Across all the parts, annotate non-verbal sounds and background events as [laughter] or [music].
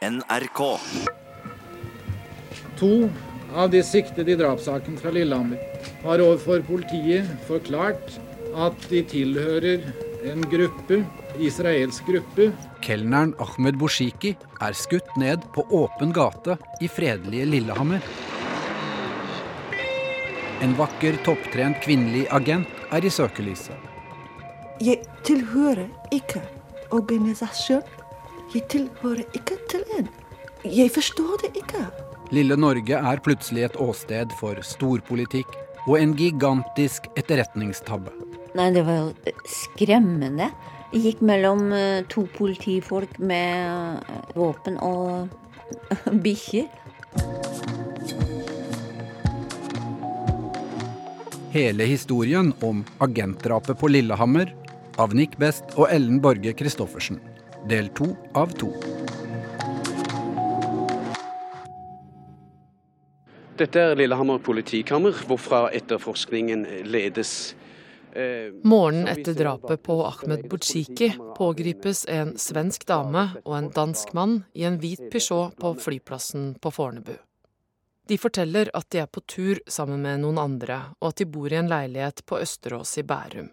NRK. To av de siktede i drapssaken fra Lillehammer har overfor politiet forklart at de tilhører en gruppe, israelsk gruppe. Kelneren Ahmed Boshiki er skutt ned på åpen gate i fredelige Lillehammer. En vakker, topptrent kvinnelig agent er i søkelyset. Jeg tilhører ikke organisasjon. Jeg tilhører ikke til en. Jeg forstår det ikke. Lille Norge er plutselig et åsted for storpolitikk og en gigantisk etterretningstabbe. Nei, det var jo skremmende. Jeg gikk mellom eh, to politifolk med eh, våpen og [laughs] bikkjer. Hele historien om agentdrapet på Lillehammer av Nick Best og Ellen Borge Christoffersen. Del to av to. Dette er Lillehammer politikammer, hvorfra etterforskningen ledes. Eh, Morgenen etter drapet på Ahmed av pågripes en svensk dame og en dansk mann i en hvit Peugeot på flyplassen på Fornebu. De forteller at de er på tur sammen med noen andre, og at de bor i en leilighet på Østerås i Bærum.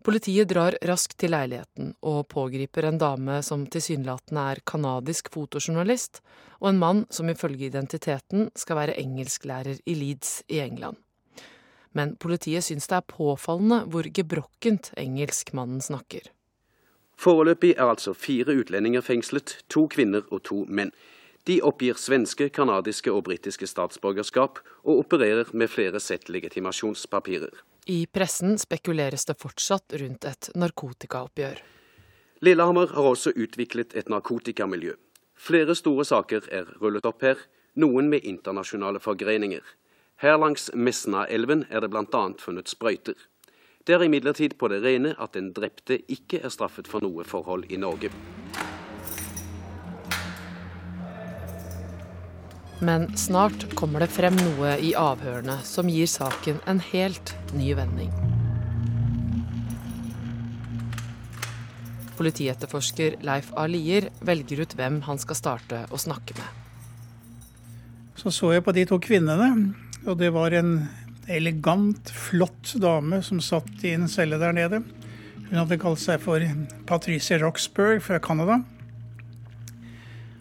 Politiet drar raskt til leiligheten og pågriper en dame som tilsynelatende er canadisk fotojournalist, og en mann som ifølge identiteten skal være engelsklærer i Leeds i England. Men politiet syns det er påfallende hvor gebrokkent engelsk mannen snakker. Foreløpig er altså fire utlendinger fengslet, to kvinner og to menn. De oppgir svenske, kanadiske og britiske statsborgerskap, og opererer med flere sett legitimasjonspapirer. I pressen spekuleres det fortsatt rundt et narkotikaoppgjør. Lillehammer har også utviklet et narkotikamiljø. Flere store saker er rullet opp her, noen med internasjonale forgreininger. Her langs Mesnaelven er det bl.a. funnet sprøyter. Det er imidlertid på det rene at den drepte ikke er straffet for noe forhold i Norge. Men snart kommer det frem noe i avhørene som gir saken en helt ny vending. Politietterforsker Leif A. Lier velger ut hvem han skal starte å snakke med. Så så jeg på de to kvinnene, og det var en elegant, flott dame som satt i en celle der nede. Hun hadde kalt seg for Patricia Roxburgh fra Canada.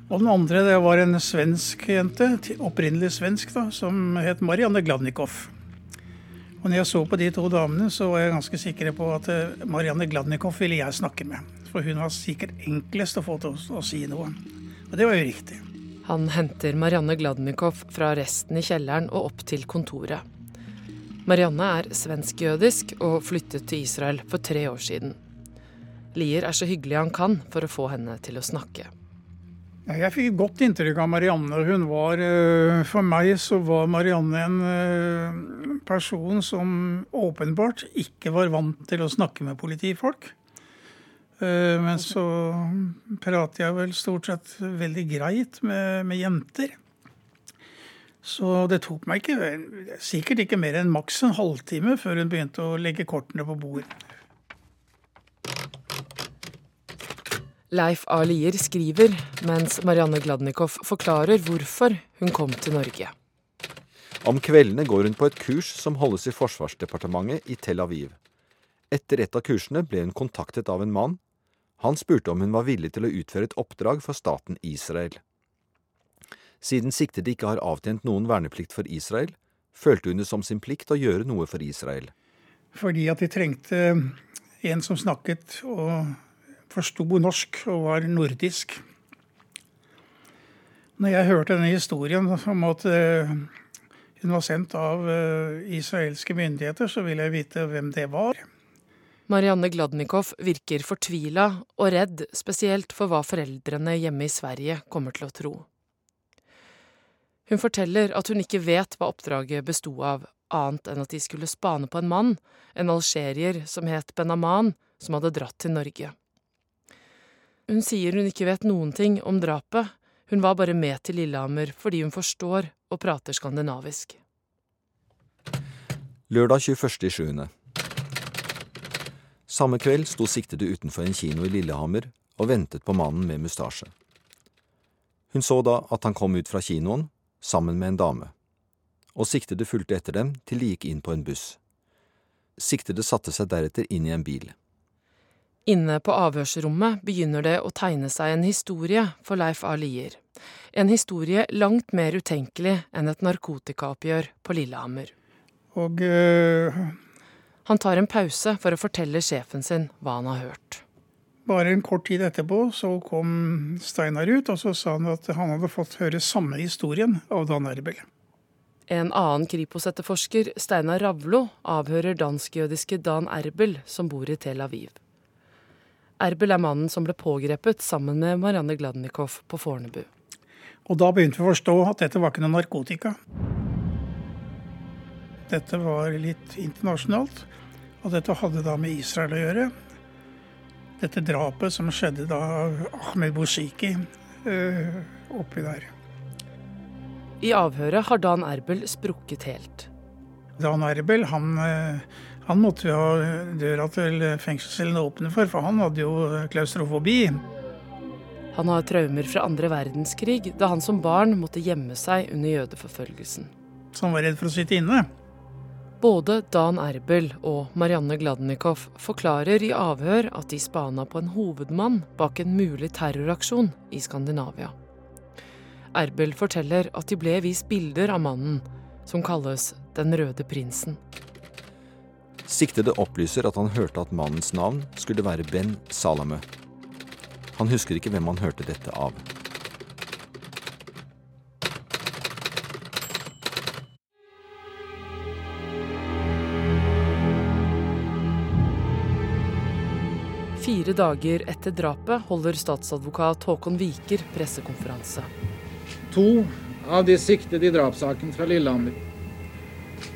Og den andre det var en svensk jente, opprinnelig svensk, da, som het Marianne Gladnikoff. Og når jeg så på de to damene, så var jeg ganske sikker på at eh, Marianne Gladnikoff ville jeg snakke med. For hun var sikkert enklest å få til å, å si noe. Og det var jo riktig. Han henter Marianne Gladnikoff fra resten i kjelleren og opp til kontoret. Marianne er svensk-jødisk og flyttet til Israel for tre år siden. Lier er så hyggelig han kan for å få henne til å snakke. Jeg fikk godt inntrykk av Marianne. Hun var, øh, For meg så var Marianne en øh, person som åpenbart ikke var vant til å snakke med politifolk. Eh, Men så prater jeg vel stort sett veldig greit med, med jenter. Så det tok meg ikke, sikkert ikke mer enn maks en halvtime før hun begynte å legge kortene på bordet. Leif A. Lier skriver, mens Marianne Gladnikoff forklarer hvorfor hun kom til Norge. Om kveldene går hun på et kurs som holdes i Forsvarsdepartementet i Tel Aviv. Etter et av kursene ble hun kontaktet av en mann. Han spurte om hun var villig til å utføre et oppdrag for staten Israel. Siden siktede ikke har avtjent noen verneplikt for Israel, følte hun det som sin plikt å gjøre noe for Israel. Fordi at de trengte en som snakket og forsto norsk og var nordisk. Når jeg hørte denne historien om at eh, hun var sendt av eh, israelske myndigheter, så ville jeg vite hvem det var. Marianne Gladnikoff virker fortvila og redd, spesielt for hva foreldrene hjemme i Sverige kommer til å tro. Hun forteller at hun ikke vet hva oppdraget besto av, annet enn at de skulle spane på en mann, en algerier som het Benaman, som hadde dratt til Norge. Hun sier hun ikke vet noen ting om drapet, hun var bare med til Lillehammer fordi hun forstår og prater skandinavisk. Lørdag 21.7. Samme kveld sto siktede utenfor en kino i Lillehammer og ventet på mannen med mustasje. Hun så da at han kom ut fra kinoen sammen med en dame, og siktede fulgte etter dem til de gikk inn på en buss. Siktede satte seg deretter inn i en bil. Inne på avhørsrommet begynner det å tegne seg en historie for Leif A. Lier. En historie langt mer utenkelig enn et narkotikaoppgjør på Lillehammer. Og uh, Han tar en pause for å fortelle sjefen sin hva han har hørt. bare en kort tid etterpå så kom Steinar ut, og så sa han at han hadde fått høre samme historien av Dan Erbel. En annen Kripos-etterforsker, Steinar Ravlo, avhører dansk-jødiske Dan Erbel, som bor i Tel Aviv. Erbel er mannen som ble pågrepet sammen med Marianne Gladnikov på Fornebu. Og da begynte vi å forstå at dette var ikke noe narkotika. Dette var litt internasjonalt, og dette hadde da med Israel å gjøre. Dette drapet som skjedde da Ahmed Boushiki øh, oppi der. I avhøret har Dan Erbel sprukket helt. Dan Erbel, han, øh, han måtte jo ha døra til fengselscellene åpne for, for han hadde jo klaustrofobi. Han har traumer fra andre verdenskrig, da han som barn måtte gjemme seg under jødeforfølgelsen. Så han var redd for å sitte inne. Både Dan Erbel og Marianne Gladnikov forklarer i avhør at de spana på en hovedmann bak en mulig terroraksjon i Skandinavia. Erbel forteller at de ble vist bilder av mannen, som kalles Den røde prinsen. Siktede opplyser at han hørte at mannens navn skulle være Ben Salamø. Han husker ikke hvem han hørte dette av. Fire dager etter drapet holder statsadvokat Håkon Viker pressekonferanse. To av de siktede i drapssaken fra Lillehammer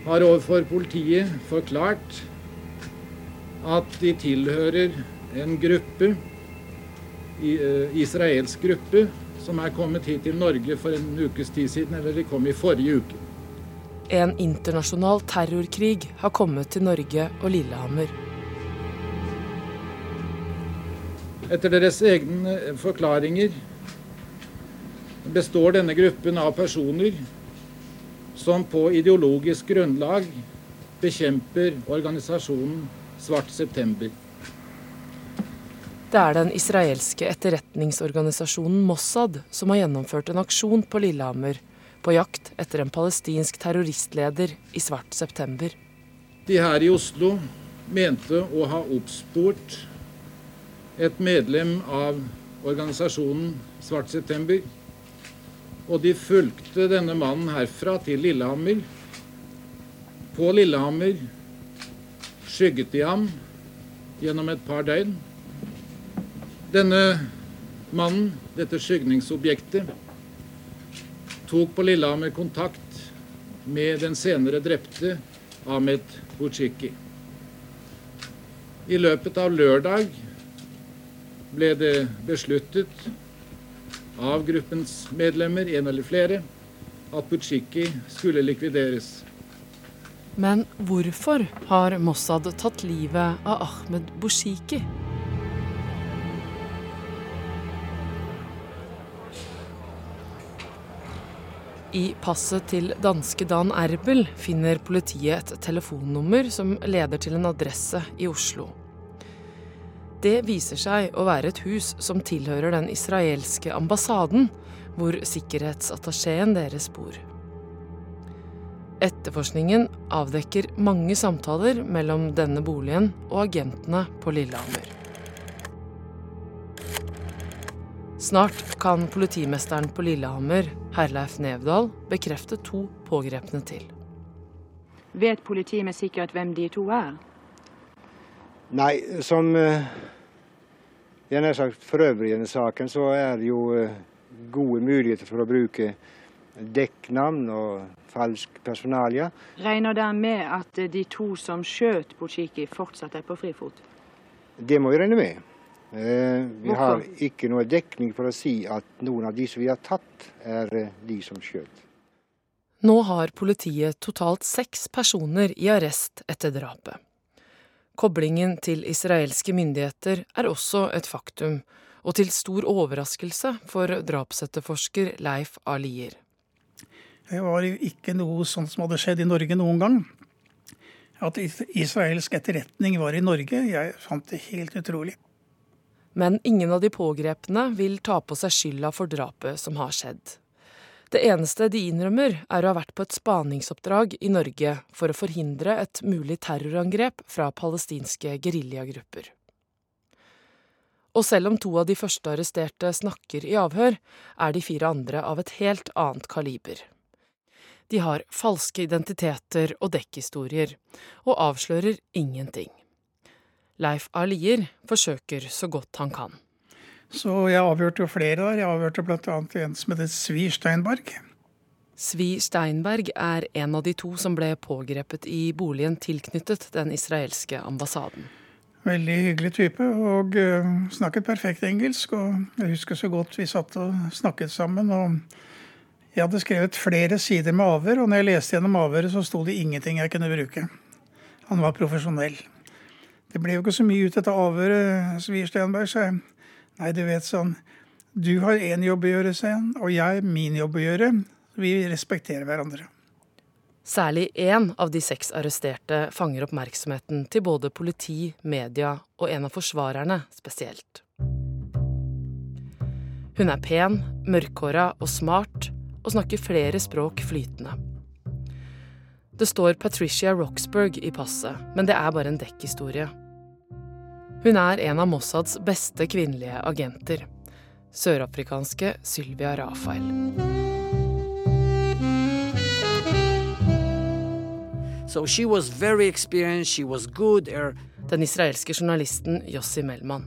har overfor politiet forklart at de tilhører en gruppe, eh, israelsk gruppe, som er kommet hit til Norge for en ukes tid siden, eller de kom i forrige uke. En internasjonal terrorkrig har kommet til Norge og Lillehammer. Etter deres egne forklaringer består denne gruppen av personer som på ideologisk grunnlag bekjemper organisasjonen Svart september. Det er den israelske etterretningsorganisasjonen Mossad som har gjennomført en aksjon på Lillehammer på jakt etter en palestinsk terroristleder i svart september. De her i Oslo mente å ha oppsport et medlem av organisasjonen Svart september. Og de fulgte denne mannen herfra til Lillehammer. På Lillehammer skygget de ham gjennom et par døgn. Denne mannen, dette skygningsobjektet, tok på Lillehammer kontakt med den senere drepte Ahmed Bouchiki. I løpet av lørdag ble det besluttet av gruppens medlemmer, en eller flere, at Bouchiki skulle likvideres. Men hvorfor har Mossad tatt livet av Ahmed Boushiki? I passet til danske Dan Erbel finner politiet et telefonnummer som leder til en adresse i Oslo. Det viser seg å være et hus som tilhører den israelske ambassaden, hvor sikkerhetsattachéen deres bor. Etterforskningen avdekker mange samtaler mellom denne boligen og agentene på Lillehammer. Snart kan politimesteren på Lillehammer, Herleif Nevdal, bekrefte to pågrepne til. Vet politiet med sikkerhet hvem de to er? Nei, som eh, jeg nær sagt for øvrig i denne saken, så er det jo eh, gode muligheter for å bruke dekknavn og falsk personalia. Regner dere med at de to som skjøt Butsjiki, fortsatt er på frifot? Det må vi regne med. Eh, vi har ikke noe dekning for å si at noen av de som vi har tatt, er eh, de som skjøt. Nå har politiet totalt seks personer i arrest etter drapet. Koblingen til israelske myndigheter er også et faktum, og til stor overraskelse for drapsetterforsker Leif A. Lier. Det var ikke noe sånt som hadde skjedd i Norge noen gang. At israelsk etterretning var i Norge, jeg fant det helt utrolig. Men ingen av de pågrepne vil ta på seg skylda for drapet som har skjedd. Det eneste de innrømmer, er å ha vært på et spaningsoppdrag i Norge for å forhindre et mulig terrorangrep fra palestinske geriljagrupper. Og selv om to av de første arresterte snakker i avhør, er de fire andre av et helt annet kaliber. De har falske identiteter og dekkhistorier, og avslører ingenting. Leif A. Forsøker så godt han kan. Så jeg avhørte jo flere der. Jeg avhørte bl.a. en som heter Svi Steinberg. Svi Steinberg er en av de to som ble pågrepet i boligen tilknyttet den israelske ambassaden. Veldig hyggelig type, og uh, snakket perfekt engelsk. Og jeg husker så godt vi satt og snakket sammen. og Jeg hadde skrevet flere sider med avhør, og når jeg leste gjennom avhøret, så sto det ingenting jeg kunne bruke. Han var profesjonell. Det ble jo ikke så mye ut dette avhøret, Svi Steinberg, sa jeg. Nei, du vet sånn Du har én jobb å gjøre, han, og jeg min jobb å gjøre. Vi respekterer hverandre. Særlig én av de seks arresterte fanger oppmerksomheten til både politi, media og en av forsvarerne spesielt. Hun er pen, mørkhåra og smart, og snakker flere språk flytende. Det står Patricia Roxburgh i passet, men det er bare en dekkhistorie. Hun er en av Mossads beste kvinnelige agenter. Sørafrikanske Sylvia Rafael. So she was very experienced, she was good. Her, Den israelske journalisten Yossi Melman.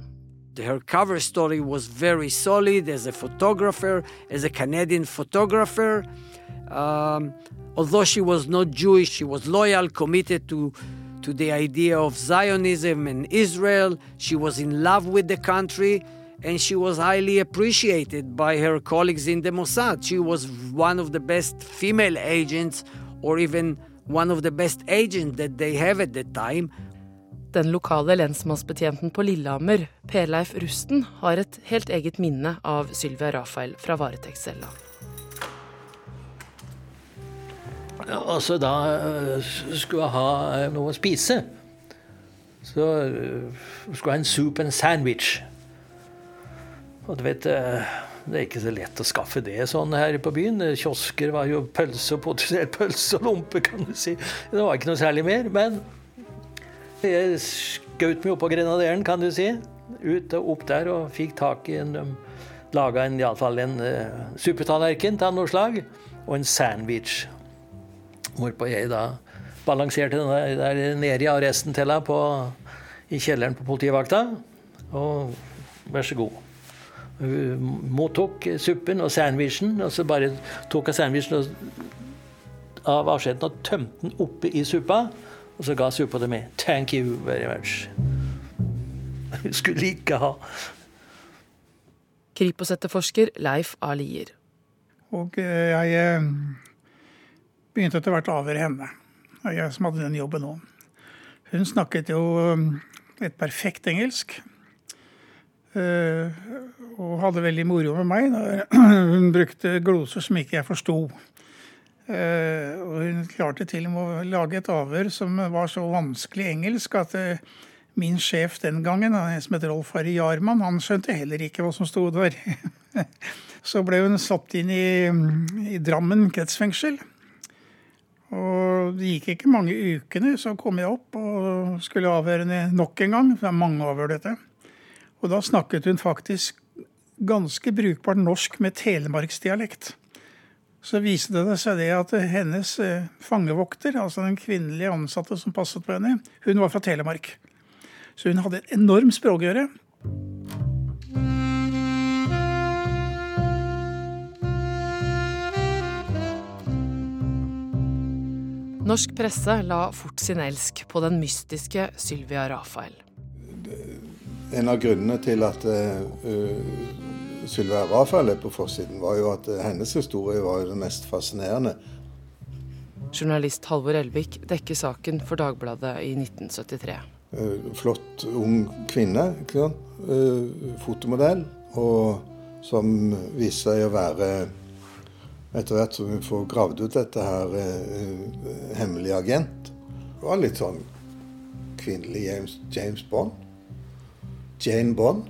her cover story was very solid as a photographer, as a Canadian photographer. Um, although she was not Jewish, she was loyal, committed to to the idea of Zionism and Israel. She was in love with the country and she was highly appreciated by her colleagues in the Mossad. She was one of the best female agents, or even one of the best agents that they have at that time. Den lokale lensmannsbetjenten på Lillehammer, Per-Leif Rusten, har et helt eget minne av Sylvia Rafael fra varetektscella. Altså, da eh, skulle jeg ha eh, noe å spise. Så eh, skulle jeg ha en soup and sandwich. Og du vet, det er ikke så lett å skaffe det sånn her på byen. Kiosker var jo pølse og potetgull, [laughs] pølse og lompe, kan du si. Det var ikke noe særlig mer. Men jeg skjøt meg opp på grenaderen, kan du si. Ut og opp der og fikk tak i en um, Laga iallfall en uh, suppetallerken av noe slag. Og en sandwich. Hvorpå jeg da balanserte den der nede i arresten til henne i kjelleren på politivakta. Og vær så god. Hun mottok suppen og sandwichen, og så bare tok hun sandwichen av avskjeden og tømte den oppi i suppa. Og så ga suppa til meg. Thank you very much. Hun skulle ikke ha. Kripos-etterforsker Leif A. Lier. Og eh, jeg eh, begynte etter hvert å avhøre henne. Og jeg som hadde den jobben òg. Hun snakket jo um, et perfekt engelsk. Uh, og hadde veldig moro med meg. [clears throat] Hun brukte gloser som ikke jeg forsto. Uh, og hun klarte til og med å lage et avhør som var så vanskelig engelsk at uh, min sjef den gangen, som heter Rolf Harry Jarman, han skjønte heller ikke hva som sto der. [laughs] så ble hun satt inn i, i Drammen kretsfengsel. Og det gikk ikke mange ukene, så kom jeg opp og skulle avhøre henne nok en gang. Det er mange avhør, dette. Og da snakket hun faktisk ganske brukbart norsk med telemarksdialekt. Så viste det seg det at hennes eh, fangevokter, altså den kvinnelige ansatte som passet på henne, hun var fra Telemark. Så hun hadde et enormt språkøre. Norsk presse la fort sin elsk på den mystiske Sylvia Rafael. En av grunnene til at uh, Sylvia Rafael er på forsiden, var jo at hennes historie var jo det mest fascinerende. Journalist Halvor Elvik dekker saken for Dagbladet i 1973. Uh, flott, ung kvinne. Uh, fotomodell. og som viser seg å være etter hvert som hun får gravd ut dette her, eh, hemmelig agent. Det var litt sånn kvinnelig James, James Bond. Jane Bond.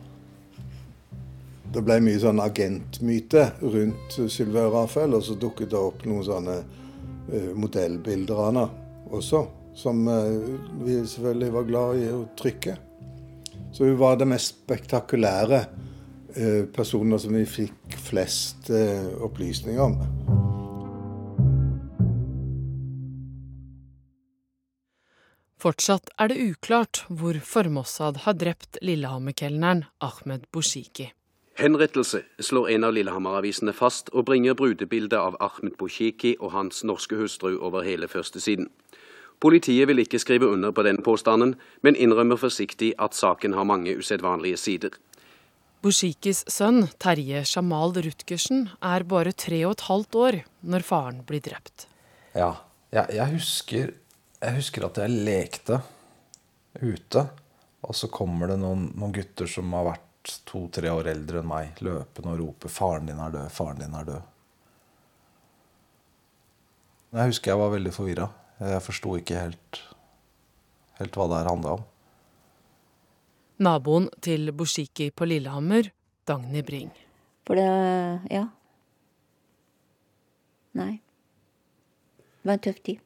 Det ble mye sånn agentmyte rundt Sylvia Rafael, og så dukket det opp noen sånne eh, modellbilder av henne også, som eh, vi selvfølgelig var glad i å trykke. Så hun var det mest spektakulære personer som vi fikk flest opplysninger om. Fortsatt er det uklart hvorfor Mossad har drept Lillehammer-kelneren Ahmed Bushiki. Henrettelse slår en av Lillehammer-avisene fast, og bringer brudebildet av Ahmed Bushiki og hans norske hustru over hele førstesiden. Politiet vil ikke skrive under på den påstanden, men innrømmer forsiktig at saken har mange usedvanlige sider. Bushikis sønn, Terje Jamal Rutgersen, er bare tre og et halvt år når faren blir drept. Ja, jeg, jeg husker jeg husker at jeg lekte ute, og så kommer det noen, noen gutter som har vært to-tre år eldre enn meg, løpende og roper 'Faren din er død. Faren din er død'. Jeg husker jeg var veldig forvirra. Jeg forsto ikke helt, helt hva det her handla om. Naboen til Bushiki på Lillehammer, Dagny Bring. For det Ja. Nei. Det var en tøff tid.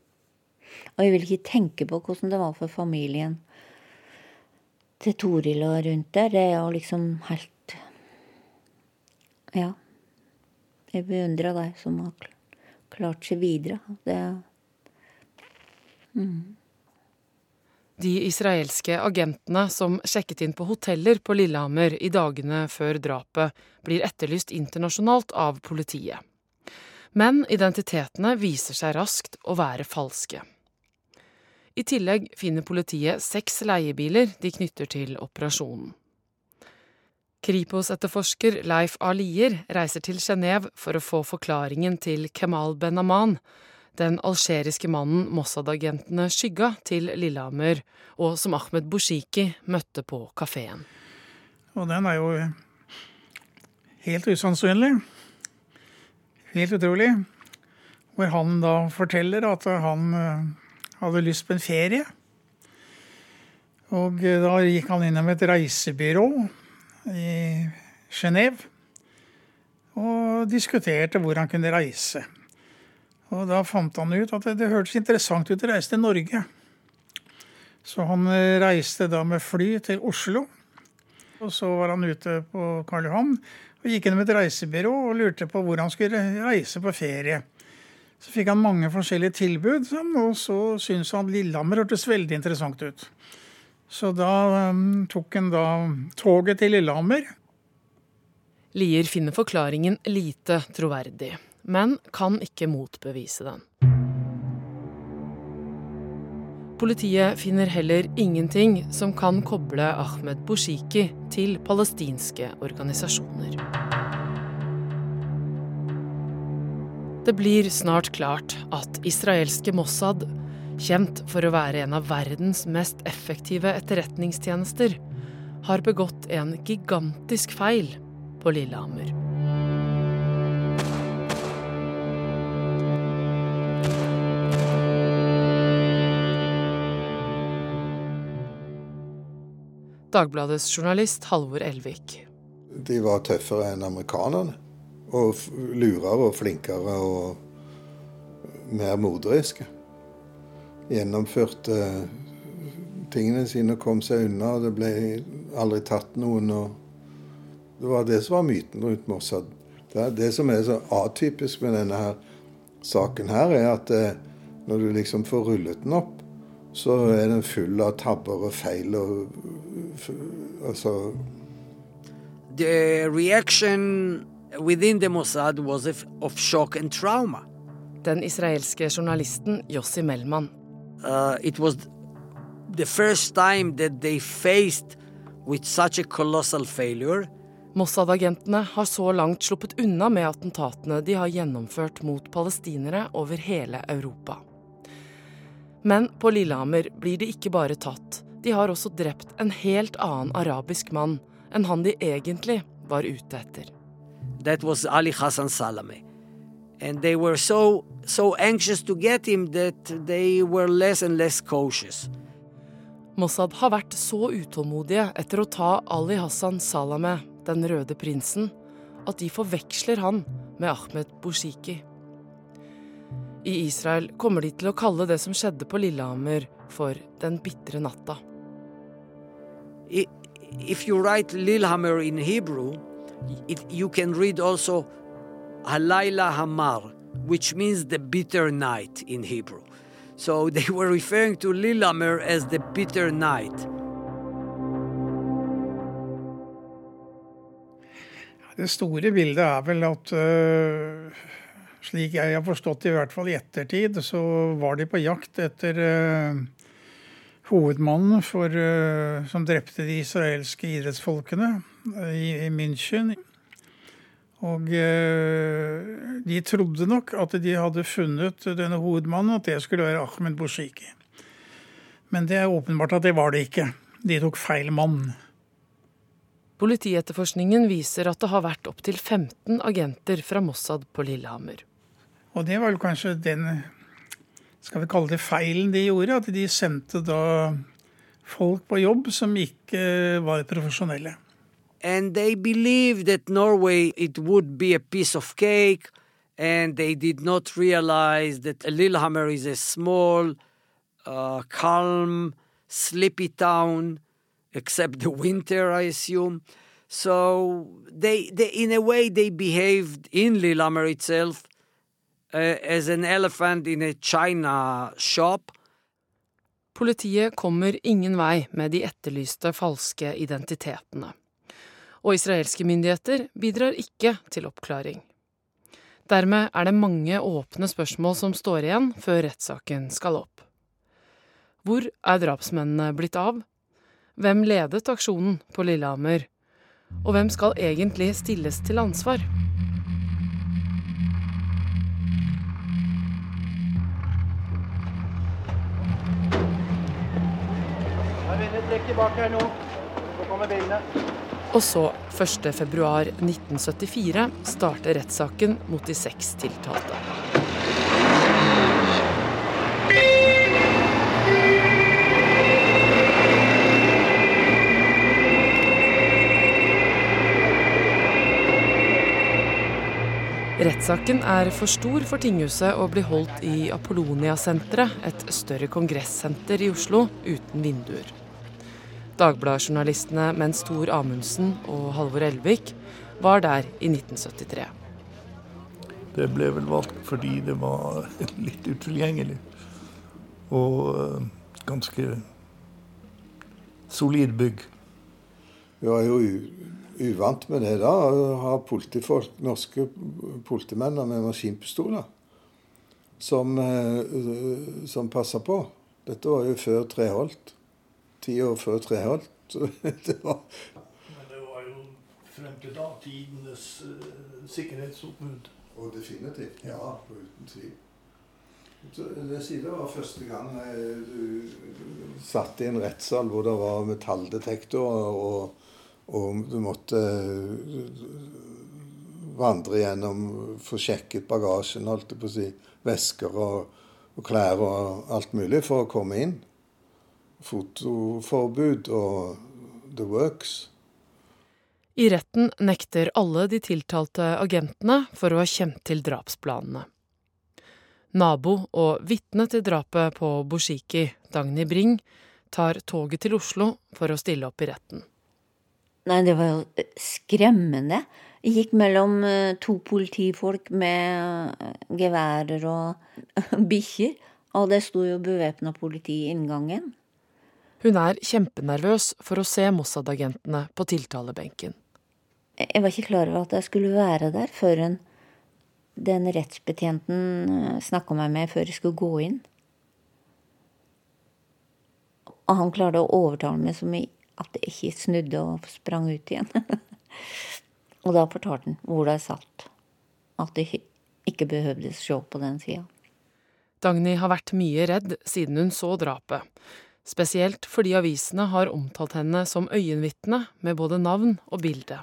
Og jeg vil ikke tenke på hvordan det var for familien til Toril og rundt der. Det er jo liksom helt Ja. Jeg beundrer deg som har klart seg videre. Det mm. De israelske agentene som sjekket inn på hoteller på Lillehammer i dagene før drapet, blir etterlyst internasjonalt av politiet. Men identitetene viser seg raskt å være falske. I tillegg finner politiet seks leiebiler de knytter til operasjonen. Kripos-etterforsker Leif A. Lier reiser til Genéve for å få forklaringen til Kemal Ben-Aman, den algeriske mannen Mossad-agentene skygga til Lillehammer, og som Ahmed Boshiki møtte på kafeen. Og den er jo helt usannsynlig. Helt utrolig. Hvor han da forteller at han hadde lyst på en ferie. Og eh, da gikk han innom et reisebyrå i Genéve og diskuterte hvor han kunne reise. Og da fant han ut at det, det hørtes interessant ut å reise til Norge. Så han eh, reiste da med fly til Oslo. Og så var han ute på Karl Johan og gikk innom et reisebyrå og lurte på hvor han skulle reise på ferie. Så fikk han mange forskjellige tilbud, og så syntes han Lillehammer hørtes veldig interessant ut. Så da um, tok han da toget til Lillehammer. Lier finner forklaringen lite troverdig, men kan ikke motbevise den. Politiet finner heller ingenting som kan koble Ahmed Bushiki til palestinske organisasjoner. Det blir snart klart at israelske Mossad, kjent for å være en av verdens mest effektive etterretningstjenester, har begått en gigantisk feil på Lillehammer. Dagbladets journalist Halvor Elvik. De var tøffere enn amerikanerne. Og lurere og flinkere og mer morderiske. Gjennomførte tingene sine og kom seg unna. og Det ble aldri tatt noen. og Det var det som var myten rundt Mossad. Det, det som er så atypisk med denne her saken her, er at eh, når du liksom får rullet den opp, så er den full av tabber og feil og altså The reaction within the Mossad was of shock and trauma. Den israelske journalisten Jossi Melman. Uh, it was the first time that they faced with such a colossal failure. Mossad-agentene har så langt sluppet unna med attentatene de har gjennomført mot palestinere over hele Europa. Men på Lillehammer blir de ikke bare tatt, de har også drept en helt annen arabisk mann enn han de egentlig var ute etter. That was Ali Hassan Salameh. And they were so, so anxious to get him that they were less and less cautious. Mossad har vært så utålmodige etter å ta Ali Hassan Salameh, den røde prinsen, at de forveksler han med Ahmed Bushiki. I Israel kommer de til å kalle det som skjedde på Lillehammer, for den bitre natta. If you write Lillehammer in Hebrew, it, you can read also Halayla Hamar, which means the bitter night in Hebrew. So [laughs] they were referring to Lillehammer as the bitter night. Det store bildet er vel at uh, slik jeg har forstått det, i hvert fall i ettertid, så var de på jakt etter uh, hovedmannen for, uh, som drepte de israelske idrettsfolkene i, i München. Og de trodde nok at de hadde funnet denne hovedmannen, at det skulle være Ahmed Bushiki. Men det er åpenbart at det var det ikke. De tok feil mann. Politietterforskningen viser at det har vært opptil 15 agenter fra Mossad på Lillehammer. Og det var vel kanskje den skal vi kalle det feilen de gjorde, at de sendte da folk på jobb som ikke var profesjonelle. And they believed that Norway it would be a piece of cake, and they did not realize that Lillehammer is a small, uh, calm, sleepy town, except the winter, I assume. So they, they in a way, they behaved in Lillehammer itself as an elephant in a china shop. Politiet kommer ingen vei med de etterlyste falske identitetene. Og israelske myndigheter bidrar ikke til oppklaring. Dermed er det mange åpne spørsmål som står igjen før rettssaken skal opp. Hvor er drapsmennene blitt av? Hvem ledet aksjonen på Lillehammer? Og hvem skal egentlig stilles til ansvar? Og så, 1.2.1974, starter rettssaken mot de seks tiltalte. Rettssaken er for stor for tinghuset og blir holdt i Apollonia-senteret, et større kongressenter i Oslo uten vinduer. Dagbladjournalistene Mens Tor Amundsen og Halvor Elvik var der i 1973. Det ble vel valgt fordi det var litt utilgjengelig. Og ganske solid bygg. Vi var jo uvant med det da, å ha politifolk, norske politimenn med maskinpistoler som, som passa på. Dette var jo før Treholt. Ti år før Treholt. [laughs] det var Men det var jo frem til da tidenes uh, sikkerhetsoppbud. Og definitivt. Ja, uten tvil. Det sier det var første gang du satt i en rettssal hvor det var metalldetektor, og, og du måtte vandre gjennom, få sjekket bagasjen, holdt jeg på å si, vesker og, og klær og alt mulig for å komme inn. Fotoforbud og the works. I retten nekter alle de tiltalte agentene for å ha kjent til drapsplanene. Nabo og vitne til drapet på Bushiki, Dagny Bring, tar toget til Oslo for å stille opp i retten. Nei, det var jo skremmende. Jeg gikk mellom to politifolk med geværer og [laughs] bikkjer, og det sto jo bevæpna politi i inngangen. Hun er kjempenervøs for å se Mossad-agentene på tiltalebenken. Jeg var ikke klar over at jeg skulle være der før den rettsbetjenten snakka med før jeg skulle gå inn. Og han klarte å overtale meg så mye at jeg ikke snudde og sprang ut igjen. [laughs] og da fortalte han hvor jeg satt. At jeg ikke behøvde se på den sida. Dagny har vært mye redd siden hun så drapet. Spesielt fordi avisene har omtalt henne som øyenvitne med både navn og bilde.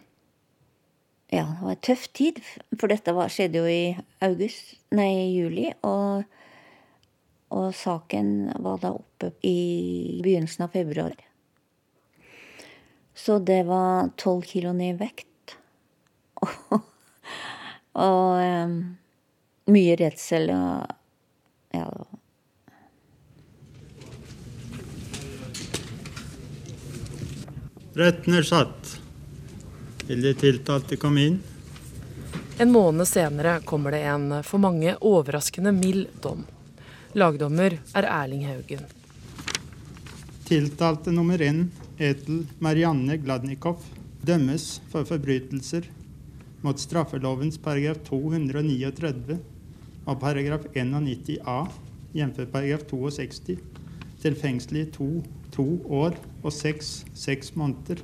Ja, det var en tøff tid, for dette var, skjedde jo i august, nei, juli. Og, og saken var da oppe i begynnelsen av februar. Så det var tolv kilo ned i vekt. [laughs] og um, mye redsel og ja, Retten er satt. Vil de tiltalte komme inn? En måned senere kommer det en for mange overraskende mild dom. Lagdommer er Erling Haugen. Tiltalte nummer én, Etel Marianne Gladnikov, dømmes for forbrytelser mot straffelovens paragraf 239 og paragraf 91 a, jf. paragraf 62, til fengsel i to to år og seks, seks måneder.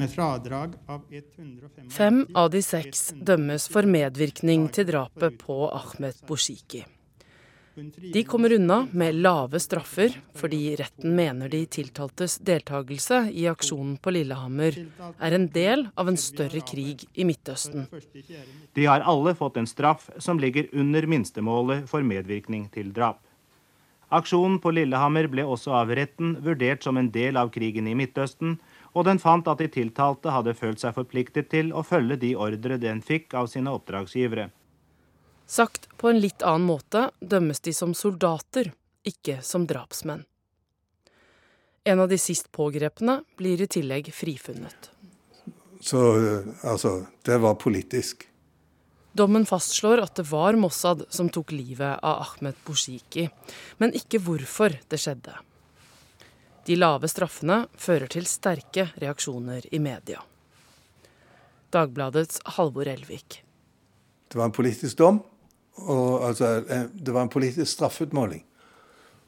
Med fradrag av 150 Fem av de seks dømmes for medvirkning til drapet på Ahmed Boshiki. De kommer unna med lave straffer fordi retten mener de tiltaltes deltakelse i aksjonen på Lillehammer er en del av en større krig i Midtøsten. De har alle fått en straff som ligger under minstemålet for medvirkning til drap. Aksjonen på Lillehammer ble også av retten vurdert som en del av krigen i Midtøsten, og den fant at de tiltalte hadde følt seg forpliktet til å følge de ordre den fikk av sine oppdragsgivere. Sagt på en litt annen måte dømmes de som soldater, ikke som drapsmenn. En av de sist pågrepne blir i tillegg frifunnet. Så altså, det var politisk. Dommen fastslår at det var Mossad som tok livet av Ahmed Boshiki, men ikke hvorfor det skjedde. De lave straffene fører til sterke reaksjoner i media. Dagbladets Halvor Elvik. Det var en politisk dom, og altså, eh, det var en politisk straffutmåling,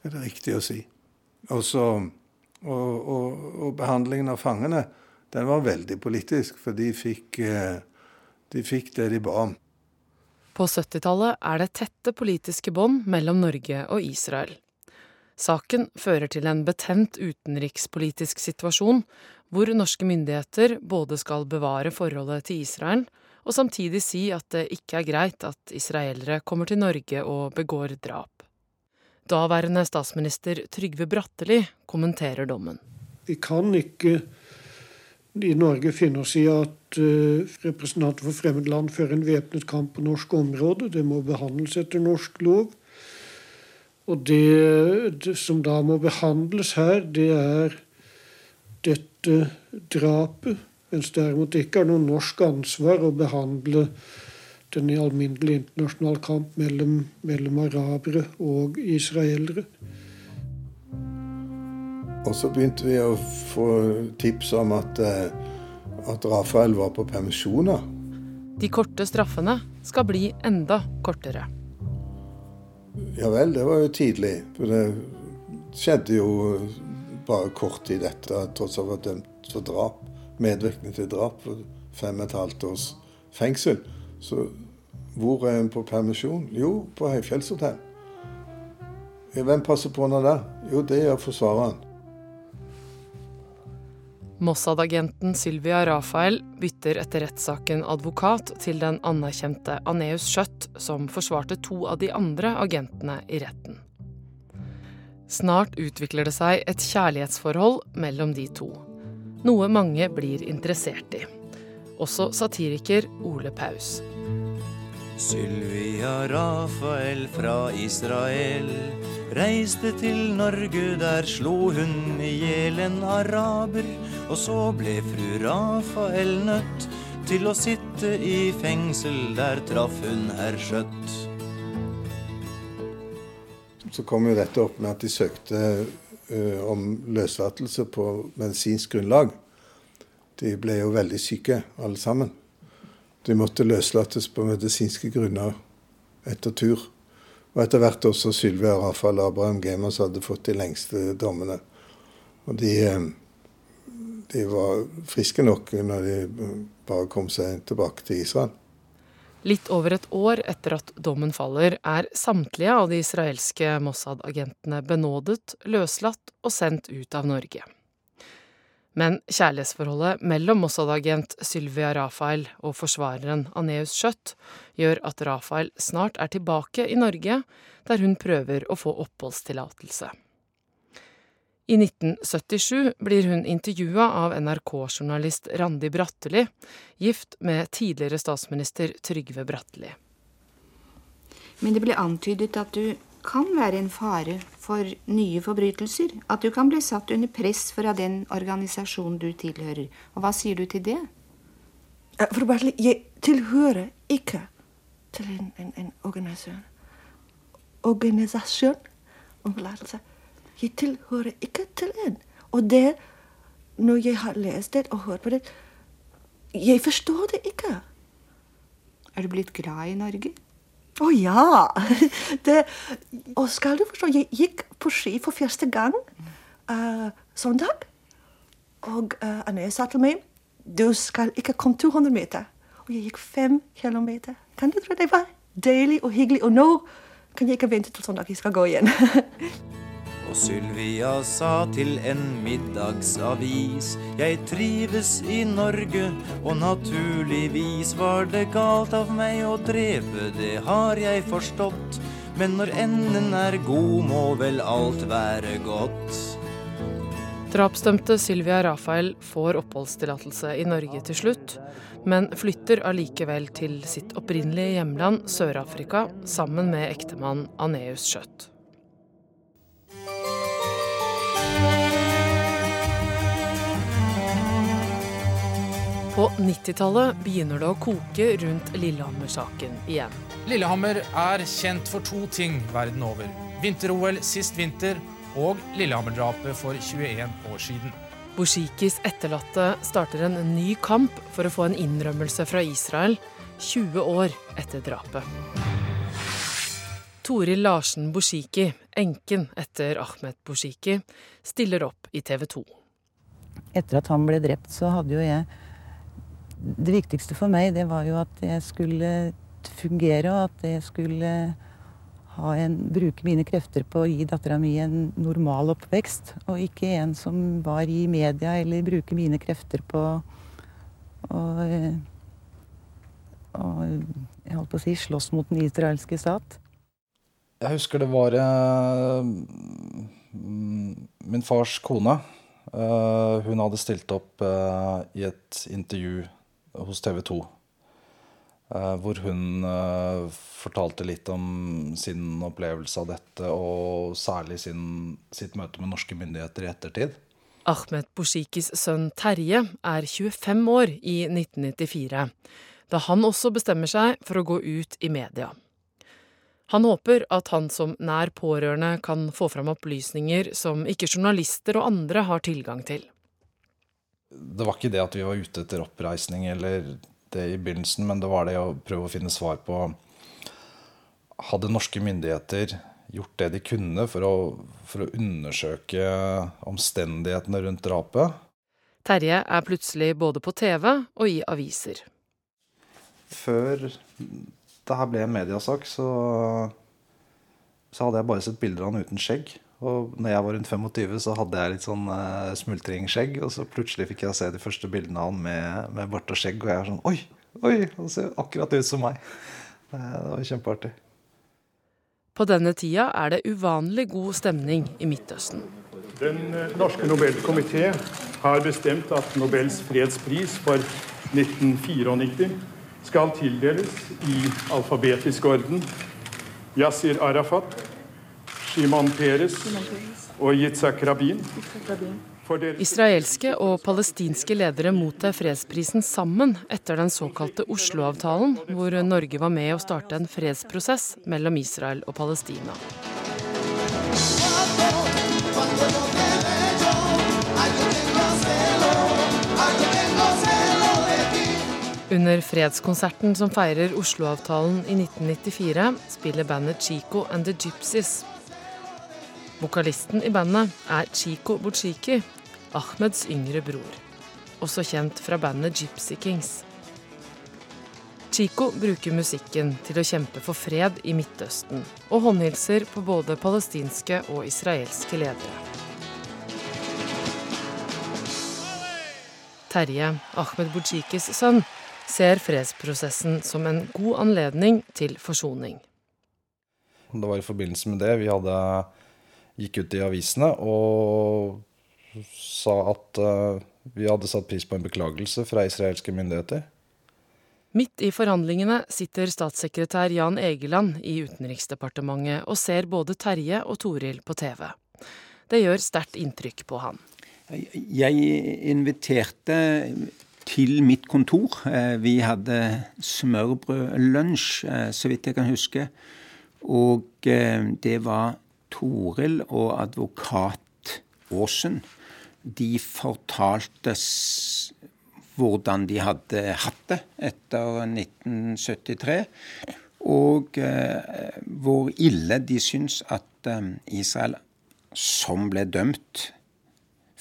er det riktig å si. Også, og, og, og, behandlingen av fangene den var veldig politisk, for de fikk, eh, de fikk det de ba om. På 70-tallet er det tette politiske bånd mellom Norge og Israel. Saken fører til en betent utenrikspolitisk situasjon, hvor norske myndigheter både skal bevare forholdet til Israel, og samtidig si at det ikke er greit at israelere kommer til Norge og begår drap. Daværende statsminister Trygve Bratteli kommenterer dommen. Vi kan ikke i Norge finner oss i at uh, representanter for fremmede land fører en væpnet kamp på norsk område. Det må behandles etter norsk lov. Og det, det, som da må behandles her, det er dette drapet. Mens det derimot ikke er noe norsk ansvar å behandle den alminnelige internasjonale kamp mellom, mellom arabere og israelere. Og så begynte vi å få tips om at, eh, at Rafael var på permisjoner. De korte straffene skal bli enda kortere. Ja vel, det var jo tidlig. For det skjedde jo bare kort tid etter at tross alt var dømt for drap. Medvirkning til drap for fem og et halvt års fengsel. Så hvor er hun på permisjon? Jo, på Høyfjellshotell. Hvem passer på henne der? Jo, det gjør forsvareren. Mossad-agenten Sylvia Rafael bytter etter rettssaken advokat til den anerkjente Aneus Schjøtt, som forsvarte to av de andre agentene i retten. Snart utvikler det seg et kjærlighetsforhold mellom de to. Noe mange blir interessert i. Også satiriker Ole Paus. Sylvia Rafael fra Israel reiste til Norge, der slo hun i hjel en araber. Og så ble fru Rafael nødt til å sitte i fengsel, der traff hun herr Skjøtt. Så kom jo dette opp med at de søkte uh, om løslatelse på medisinsk grunnlag. De ble jo veldig syke, alle sammen. De måtte løslates på medisinske grunner etter tur. Og etter hvert også Sylvia Rafael Abraham Gemas hadde fått de lengste dommene. Og de, eh, de var friske nok når de bare kom seg tilbake til Israel. Litt over et år etter at dommen faller, er samtlige av de israelske Mossad-agentene benådet, løslatt og sendt ut av Norge. Men kjærlighetsforholdet mellom Mossad-agent Sylvia Rafael og forsvareren Aneus Schjøtt gjør at Rafael snart er tilbake i Norge, der hun prøver å få oppholdstillatelse. I 1977 blir hun intervjua av NRK-journalist Randi Bratteli, gift med tidligere statsminister Trygve Bratteli. Men det ble antydet at du kan være en fare for nye forbrytelser. At du kan bli satt under press fra den organisasjonen du tilhører. Og hva sier du til det? For Bartley, jeg tilhører ikke til en, en, en organisasjon. Organisasjon? Om. Jeg tilhører ikke til en. Og det, når jeg har lest det og hørt på det Jeg forstår det ikke. Er du blitt glad i Norge? Å oh, ja! [laughs] Det, og skal du forstå, jeg gikk på ski for første gang uh, søndag. Og uh, Anne sa til meg du skal ikke komme 200 meter. Og jeg gikk fem kilometer. Kan du tro det var deilig og hyggelig? Og nå kan jeg ikke vente til søndag jeg skal gå igjen. [laughs] Og Sylvia sa til en middagsavis Jeg trives i Norge, og naturligvis var det galt av meg å drepe, det har jeg forstått. Men når enden er god, må vel alt være godt. Drapsdømte Sylvia Rafael får oppholdstillatelse i Norge til slutt, men flytter allikevel til sitt opprinnelige hjemland Sør-Afrika sammen med ektemann Aneus Schjøtt. På 90-tallet begynner det å koke rundt Lillehammer-saken igjen. Lillehammer er kjent for to ting verden over. Vinter-OL sist vinter og Lillehammer-drapet for 21 år siden. Bushikis etterlatte starter en ny kamp for å få en innrømmelse fra Israel 20 år etter drapet. Toril Larsen Bushiki, enken etter Ahmed Bushiki, stiller opp i TV 2. Etter at han ble drept, så hadde jo jeg det viktigste for meg det var jo at jeg skulle fungere, og at jeg skulle en, bruke mine krefter på å gi dattera mi en normal oppvekst. Og ikke en som var i media, eller bruke mine krefter på å jeg holdt på å si slåss mot den israelske stat. Jeg husker det var eh, min fars kone. Eh, hun hadde stilt opp eh, i et intervju hos TV 2. Eh, hvor hun eh, fortalte litt om sin opplevelse av dette, og særlig sin, sitt møte med norske myndigheter i ettertid. Ahmed Boshikis sønn Terje er 25 år i 1994, da han også bestemmer seg for å gå ut i media. Han håper at han som nær pårørende kan få fram opplysninger som ikke journalister og andre har tilgang til det var ikke det at vi var ute etter oppreisning eller det i begynnelsen, men det var det å prøve å finne svar på Hadde norske myndigheter gjort det de kunne for å, for å undersøke omstendighetene rundt drapet? Terje er plutselig både på TV og i aviser. Før det her ble en mediasak, så, så hadde jeg bare sett bilder av han uten skjegg. Og når jeg var rundt 25, så hadde jeg litt sånn uh, smultringskjegg. Og så plutselig fikk jeg se de første bildene av han med, med bart og skjegg, og jeg er sånn Oi! Oi! Han ser akkurat ut som meg. Det, det var kjempeartig. På denne tida er det uvanlig god stemning i Midtøsten. Den eh, norske Nobelkomité har bestemt at Nobels fredspris for 1994 skal tildeles i alfabetisk orden. Yasir Arafat, Shimon Peres og Yitzhak Rabin. Israelske og palestinske ledere mottar fredsprisen sammen etter den såkalte Oslo-avtalen, hvor Norge var med å starte en fredsprosess mellom Israel og Palestina. Under fredskonserten som feirer Oslo-avtalen i 1994, spiller bandet Chico and the Gypsies Vokalisten i bandet er Chico Buchiki, Ahmeds yngre bror. Også kjent fra bandet Gypsy Kings. Chico bruker musikken til å kjempe for fred i Midtøsten, og håndhilser på både palestinske og israelske ledere. Terje, Ahmed Bujikis sønn, ser fredsprosessen som en god anledning til forsoning. Det var i forbindelse med det vi hadde gikk ut i avisene og sa at uh, vi hadde satt pris på en beklagelse fra israelske myndigheter. Midt i forhandlingene sitter statssekretær Jan Egeland i Utenriksdepartementet og ser både Terje og Toril på TV. Det gjør sterkt inntrykk på han. Jeg inviterte til mitt kontor. Eh, vi hadde smørbrødlunsj, eh, så vidt jeg kan huske. Og eh, det var Toril og advokat Aasen. De fortalte hvordan de hadde hatt det etter 1973. Og hvor ille de syns at Israel, som ble dømt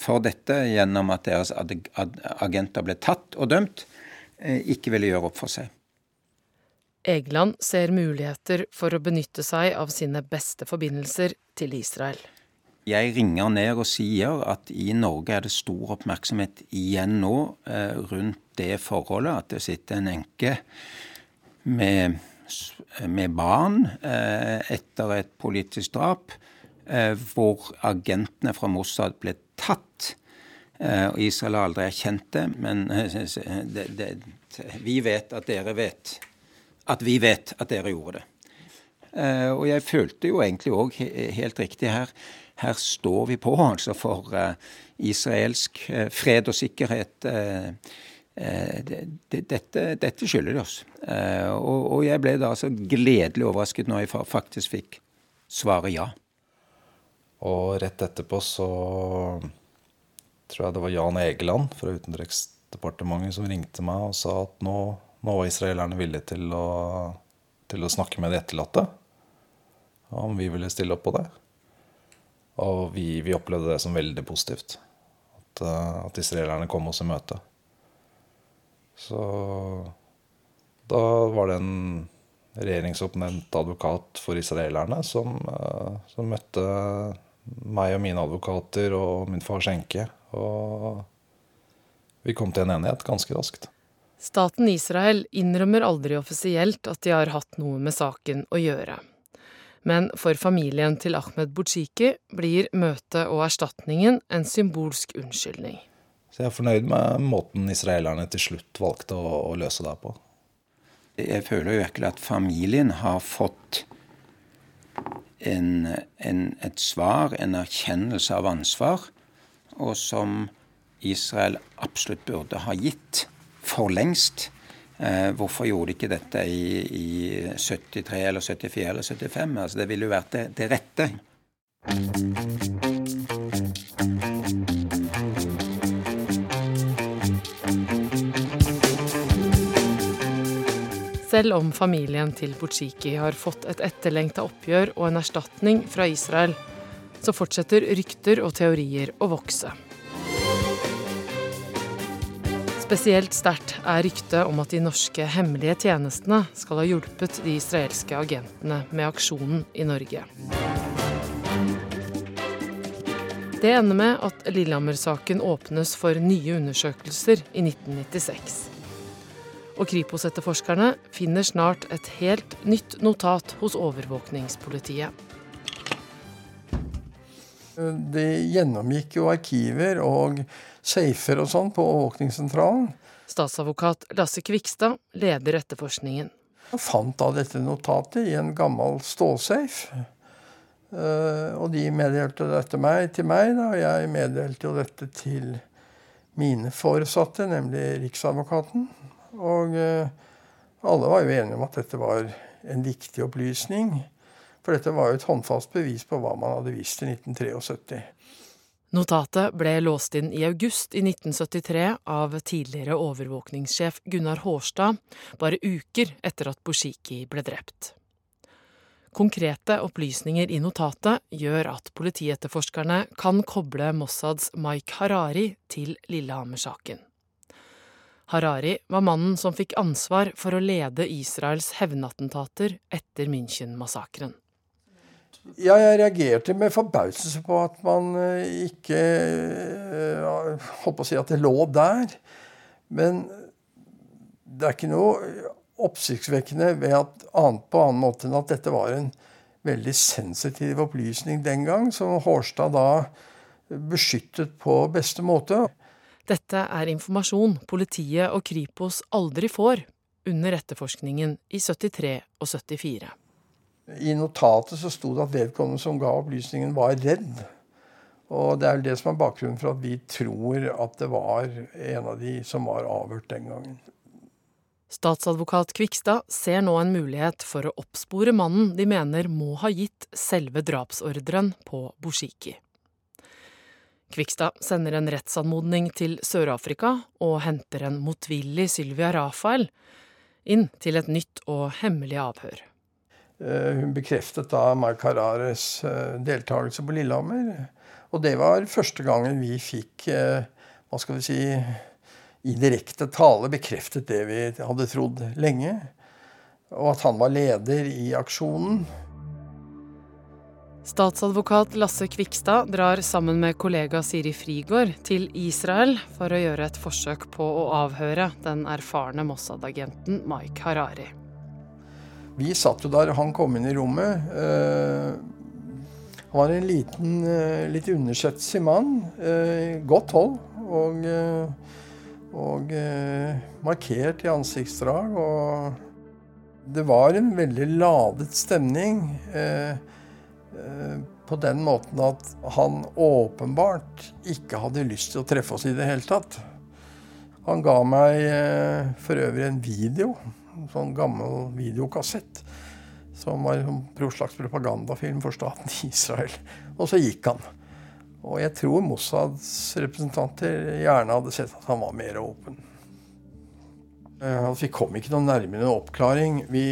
for dette gjennom at deres agenter ble tatt og dømt, eh, ikke ville gjøre opp for seg. Egeland ser muligheter for å benytte seg av sine beste forbindelser til Israel. Jeg ringer ned og sier at i Norge er det stor oppmerksomhet igjen nå eh, rundt det forholdet at det sitter en enke med, med barn eh, etter et politisk drap, hvor agentene fra Mossad ble tatt. Eh, Israel har aldri erkjent det, men det, det, vi vet at dere vet at vi vet at dere gjorde det. Uh, og jeg følte jo egentlig òg helt riktig her her står vi på altså for uh, israelsk uh, fred og sikkerhet. Dette, dette, skylder de oss. Og, og, jeg ble da så gledelig overrasket når jeg faktisk fikk svaret ja. Og rett etterpå så tror jeg det var Jan Egeland fra Utenriksdepartementet som ringte meg og sa at nå, nå var israelerne villige til å, til å snakke med de etterlatte. Om vi ville stille opp på det. Og vi, vi opplevde det som veldig positivt. At, eh, at israelerne kom oss i møte. Så da var det en regjeringsoppnevnt advokat for israelerne som, eh, som møtte meg og mine advokater og min fars enke. Og vi kom til en enighet ganske raskt. Staten Israel innrømmer aldri offisielt at de har hatt noe med saken å gjøre. Men for familien til Ahmed Bujiki blir møtet og erstatningen en symbolsk unnskyldning. Så jeg er fornøyd med måten israelerne til slutt valgte å, å løse det på. Jeg føler jo virkelig at familien har fått en, en, et svar, en erkjennelse av ansvar, og som Israel absolutt burde ha gitt for lengst. Eh, hvorfor gjorde de ikke dette i, i, 73 eller 74 eller 75? Altså, det ville jo vært det, det rette. Selv om familien til Butsjiki har fått et etterlengta oppgjør og en erstatning fra Israel, så fortsetter rykter og teorier å vokse. Spesielt sterkt er ryktet om at de norske hemmelige tjenestene skal ha hjulpet de israelske agentene med aksjonen i Norge. Det ender med at Lillehammer-saken åpnes for nye undersøkelser i 1996 og Kripos-etterforskerne finner snart et helt nytt notat hos overvåkningspolitiet. De gjennomgikk jo arkiver og safer og sånn på overvåkningssentralen. Statsadvokat Lasse Kvikstad leder etterforskningen. Jeg fant da dette notatet i en gammel stålsafe. Eh, og de meddelte dette meg, til meg, da, og jeg meddelte jo dette til mine foresatte, nemlig Riksadvokaten. Og eh, alle var jo enige om at dette var en viktig opplysning. For dette var jo et håndfast bevis på hva man hadde visst i 1973. Notatet ble låst inn i august i 1973 av tidligere overvåkningssjef Gunnar Hårstad, bare uker etter at Bushiki ble drept. Konkrete opplysninger i notatet gjør at politietterforskerne kan koble Mossads Mike Harari til Lillehammer-saken. Harari var mannen som fikk ansvar for å lede Israels hevnattentater etter München-massakren. Ja, jeg reagerte med forbauselse på at man eh, ikke eh, Holdt på å si at det lå der. Men det er ikke noe oppsiktsvekkende ved at annet på annen måte enn at dette var en veldig sensitiv opplysning den gang, som Hårstad da beskyttet på beste måte. Dette er informasjon politiet og Kripos aldri får under etterforskningen i 73 og 74. I notatet så sto det at vedkommende som ga opplysningen, var redd. Og det er vel det som er bakgrunnen for at vi tror at det var en av de som var avhørt den gangen. Statsadvokat Kvikstad ser nå en mulighet for å oppspore mannen de mener må ha gitt selve drapsordren på Bushiki. Kvikstad sender en rettsanmodning til Sør-Afrika og henter en motvillig Sylvia Rafael inn til et nytt og hemmelig avhør. Eh, hun bekreftet da Mark Harares eh, deltakelse på Lillehammer. Og det var første gangen vi fikk, eh, hva skal vi si, i direkte tale bekreftet det vi hadde trodd lenge. Og at han var leder i aksjonen. Statsadvokat Lasse Kvikstad drar sammen med kollega Siri Frigård til Israel for å gjøre et forsøk på å avhøre den erfarne Mossad-agenten Mike Harari. Vi satt jo der han kom inn i rommet. Eh, han var en liten, eh, litt undersetsig mann. Eh, godt hold. Og, og markert i ansiktsdrag. Og det var en veldig ladet stemning. På den måten at han åpenbart ikke hadde lyst til å treffe oss i det hele tatt. Han ga meg for øvrig en video en sånn gammel videokassett. Som var en slags propagandafilm for staten Israel. Og så gikk han. Og jeg tror Mossads representanter gjerne hadde sett at han var mer åpen. Eh, altså, vi kom ikke noe nærmere en oppklaring. Vi,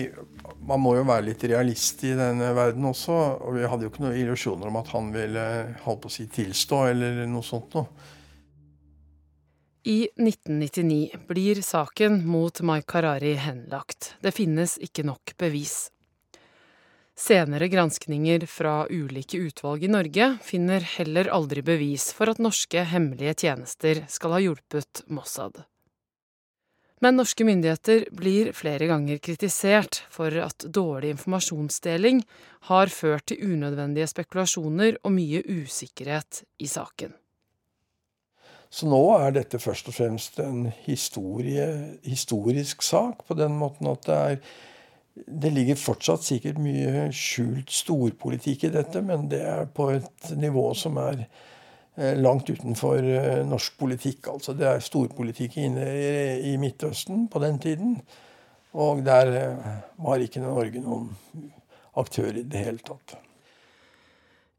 man må jo være litt realist i denne verden også. Og vi hadde jo ikke noen illusjoner om at han ville holdt på å si, tilstå eller noe sånt noe. I 1999 blir saken mot Mike Harari henlagt. Det finnes ikke nok bevis. Senere granskninger fra ulike utvalg i Norge finner heller aldri bevis for at norske hemmelige tjenester skal ha hjulpet Mossad. Men norske myndigheter blir flere ganger kritisert for at dårlig informasjonsdeling har ført til unødvendige spekulasjoner og mye usikkerhet i saken. Så nå er dette først og fremst en historie, historisk sak, på den måten at det er det ligger fortsatt sikkert mye skjult storpolitikk i dette, men det er på et nivå som er eh, langt utenfor eh, norsk politikk. Altså det er storpolitikk inne i Midtøsten på den tiden. Og der eh, var ikke Norge noen aktør i det hele tatt.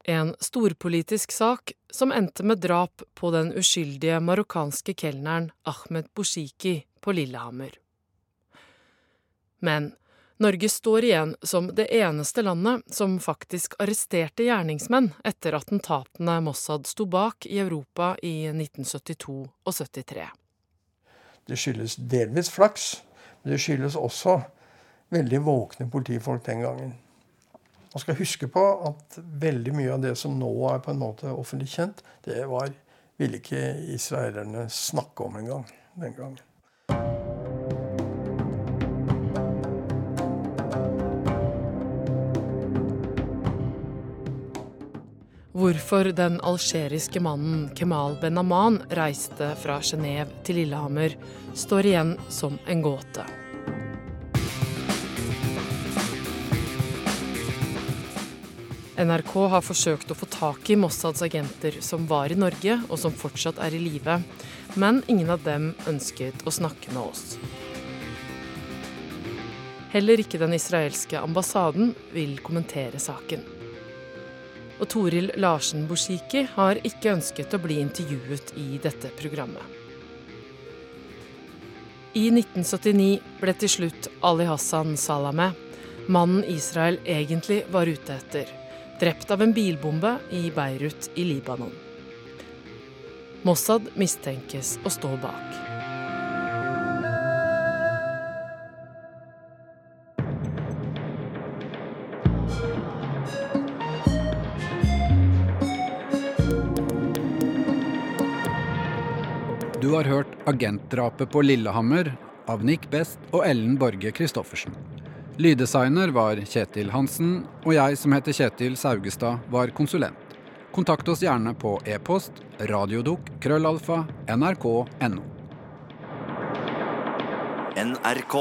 En storpolitisk sak som endte med drap på den uskyldige marokkanske kelneren Ahmed Boushiki på Lillehammer. Men Norge står igjen som det eneste landet som faktisk arresterte gjerningsmenn etter attentatene Mossad sto bak i Europa i 1972 og 73. Det skyldes delvis flaks, men det skyldes også veldig våkne politifolk den gangen. Man skal huske på at veldig mye av det som nå er på en måte offentlig kjent, det var, ville ikke israelerne snakke om engang den gangen. Hvorfor den algeriske mannen Kemal Ben-Aman reiste fra Genéve til Lillehammer, står igjen som en gåte. NRK har forsøkt å få tak i Mossads agenter som var i Norge, og som fortsatt er i live, men ingen av dem ønsket å snakke med oss. Heller ikke den israelske ambassaden vil kommentere saken. Og Toril Larsen Boshiki har ikke ønsket å bli intervjuet i dette programmet. I 1979 ble til slutt Ali Hassan Salameh, mannen Israel egentlig var ute etter, drept av en bilbombe i Beirut i Libanon. Mossad mistenkes å stå bak. Du har hørt 'Agentdrapet på Lillehammer' av Nick Best og Ellen Borge Christoffersen. Lyddesigner var Kjetil Hansen, og jeg som heter Kjetil Saugestad, var konsulent. Kontakt oss gjerne på e-post radiodok krøllalfa nrk.no. NRK.